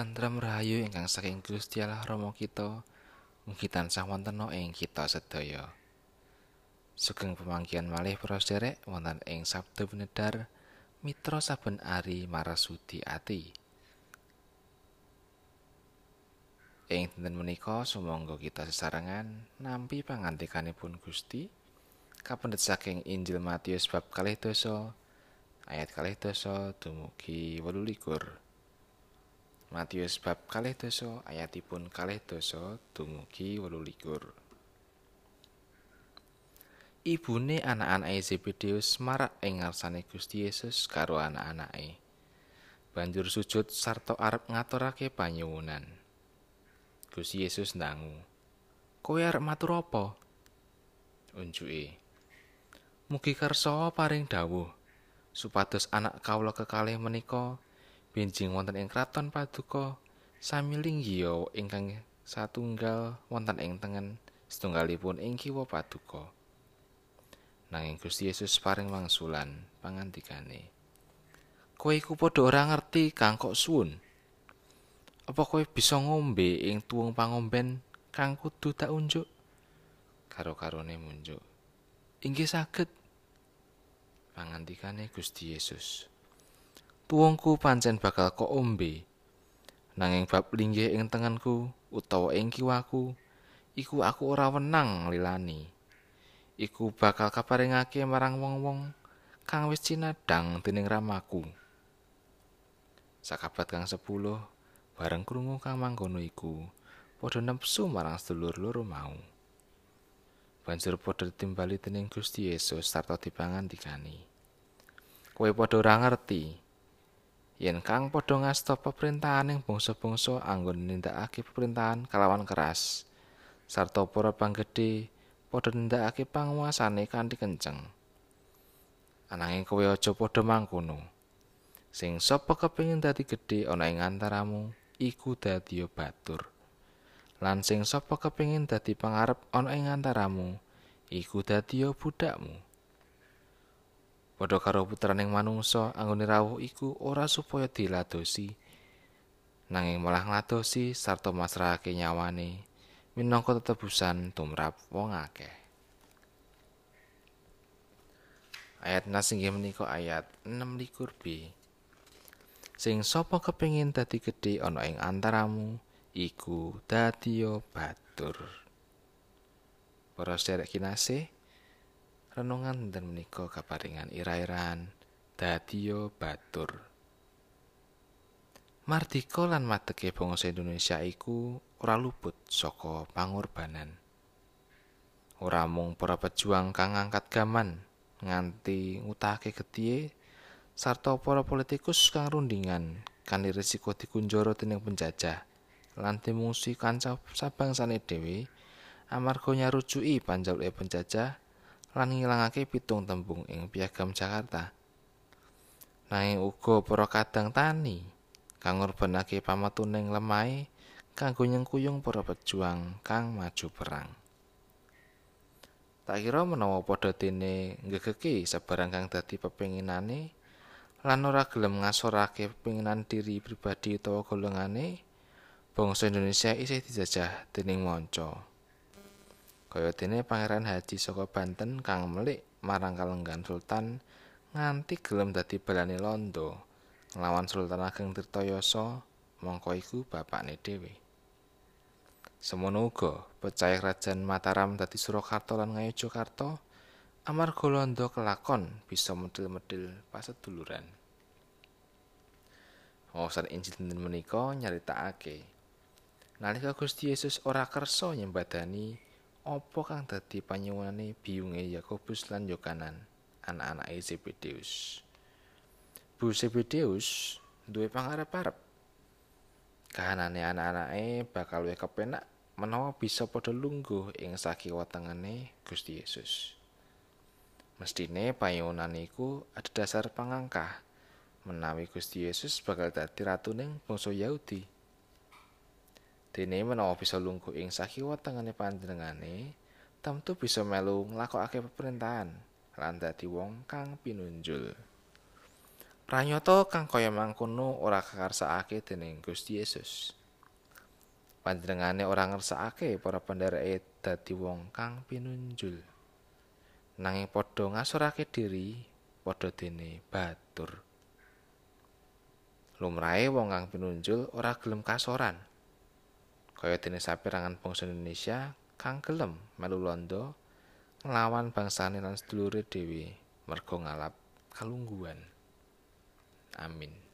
tentrem rahayu ingkang saking Gusti Allah Rama kita mugi tansah wonten ing kita sedaya. Sugeng pemanggihan malih para sederek wonten ing Sabtu Pinedar Mitra saben ari marasudi ati. Ing dinten menika sumangga kita sesarengan nampi pangandikanipun Gusti kapendhet saking Injil Matius bab kalih dosa ayat kalih dosa dumugi wolu likur. Matius bab kalih dosa ayatipun kalih dosa dumugi wolu likur. Ibune anak-anake Zebedeus marak ing ngarsane Gusti Yesus karo anak-anake. Banjur sujud sarta arep ngaturake panyuwunan. Gusti Yesus ndangu. Kowe arep matur apa? Unjuke. Mugi kersa paring dawuh supados anak kawula kekalih menika benjing wonten ing kraton paduka sami linggiya ingkang satunggal wonten ing tengen setunggalipun ing kiwa paduka nanging Gusti Yesus paring wangsulan pangandikane. Kowe iku padha ora ngerti kang kok suwun? Apa kowe bisa ngombe ing tuwung pangomben kang kudu tak unjuk? Karo-karone munjuk. Inggih saged. Pangandikane Gusti Yesus tuwungku pancen bakal kok ombe. Nanging bab linggih ing tengenku utawa ing kiwaku iku aku ora wenang lilani. Iku bakal kaparingake marang wong-wong kang wis cinadang dening ramaku. Sakabat kang 10 bareng krungu kang mangkono iku padha nepsu marang sedulur loro mau. Banjur padha timbali dening Gusti Yesus sarta dipangandikani kowe padha ora ngerti yen kang padha ngasta peperintahaning bangsa-bangsa anggon nindakake peperintahan kalawan keras. Sarta para panggedhe padha nindakake panguasane kanthi kenceng. Ananging kowe aja padha mangkono. Sing sapa kepengin dadi gedhe ana ing antaramu iku dadi batur. Lan sing sapa kepengin dadi pangarep ana ing antaramu iku dadi budakmu padha karo putraning manungsa anggone rawuh iku ora supaya diladosi. Nanging malah ngladosi sarta masrahake nyawane minangka tetebusan tumrap wong akeh. Ayat nasinggih menika ayat 6 likur B. Sing sapa kepengin dadi gedhe ana ing antaramu iku dadi batur. Para sedherek kinasih renungan dan menika kaparingan ira-iran dadiyo batur. Mardika lan mateke bangsa Indonesia iku ora luput saka pangorbanan. Ora mung para pejuang kang ngangkat gaman nganti ngutake getihe sarta para politikus kang rundingan kan risiko dikunjara dening penjajah lan dimungsi kanca sabangsane dhewe amarga nyarujuki panjaluke penjajah lan ngilangake pitung tembung ing piagam Jakarta. Nanging uga para kadang tani kang ngorbanake pamatuning lemahe kanggo nyengkuyung para pejuang kang maju perang. Tak kira menawa padha dene ngegeki sabarang kang dadi pepinginane lan ora gelem ngasorake pepinginan diri pribadi utawa golongane, bangsa Indonesia isih dijajah dening manca. Kaya dene Pangeran Haji saka Banten kang melik marang kalenggan Sultan nganti gelem dadi balane londo. Nglawan Sultan Ageng Tirtayasa mongko iku bapakne dhewe. Semono uga pecah kerajaan Mataram dadi Surakarta lan Ngayogyakarta amarga londo kelakon bisa medil-medil paseduluran. Wawasan Injil dinten menika nyaritakake. Nalika Gusti Yesus ora kersa nyembadani apa kang dadi panyuwunane biyunge Yakobus lan Yohanan anak-anake Zebedeus? Bu Zebedeus duwe pangarep-arep. Kahanane anak-anake bakal luwih kepenak menawa bisa padha lungguh ing sakiwa tengene Gusti Yesus. Mestine panyuwunan iku dasar pangangkah menawi Gusti Yesus bakal dadi ratuning bangsa Yahudi Dene menawa bisa lungguh ing sakiwa tengene panjenengane, tentu bisa melu nglakokake pemerintahan lan dadi wong kang pinunjul. Pranyata kang kaya mangkono ora kakarsakake dening Gusti Yesus. Panjenengane ora ngersakake para pendereke dadi wong kang pinunjul. Nanging padha ngasorake diri padha dene batur. Lumrahe wong kang pinunjul ora gelem kasoran. Kaya dene saperangan bangsa Indonesia kang gelem melu londo nglawan bangsane lan sedulure dhewe merga ngalap kalungguhan. Amin.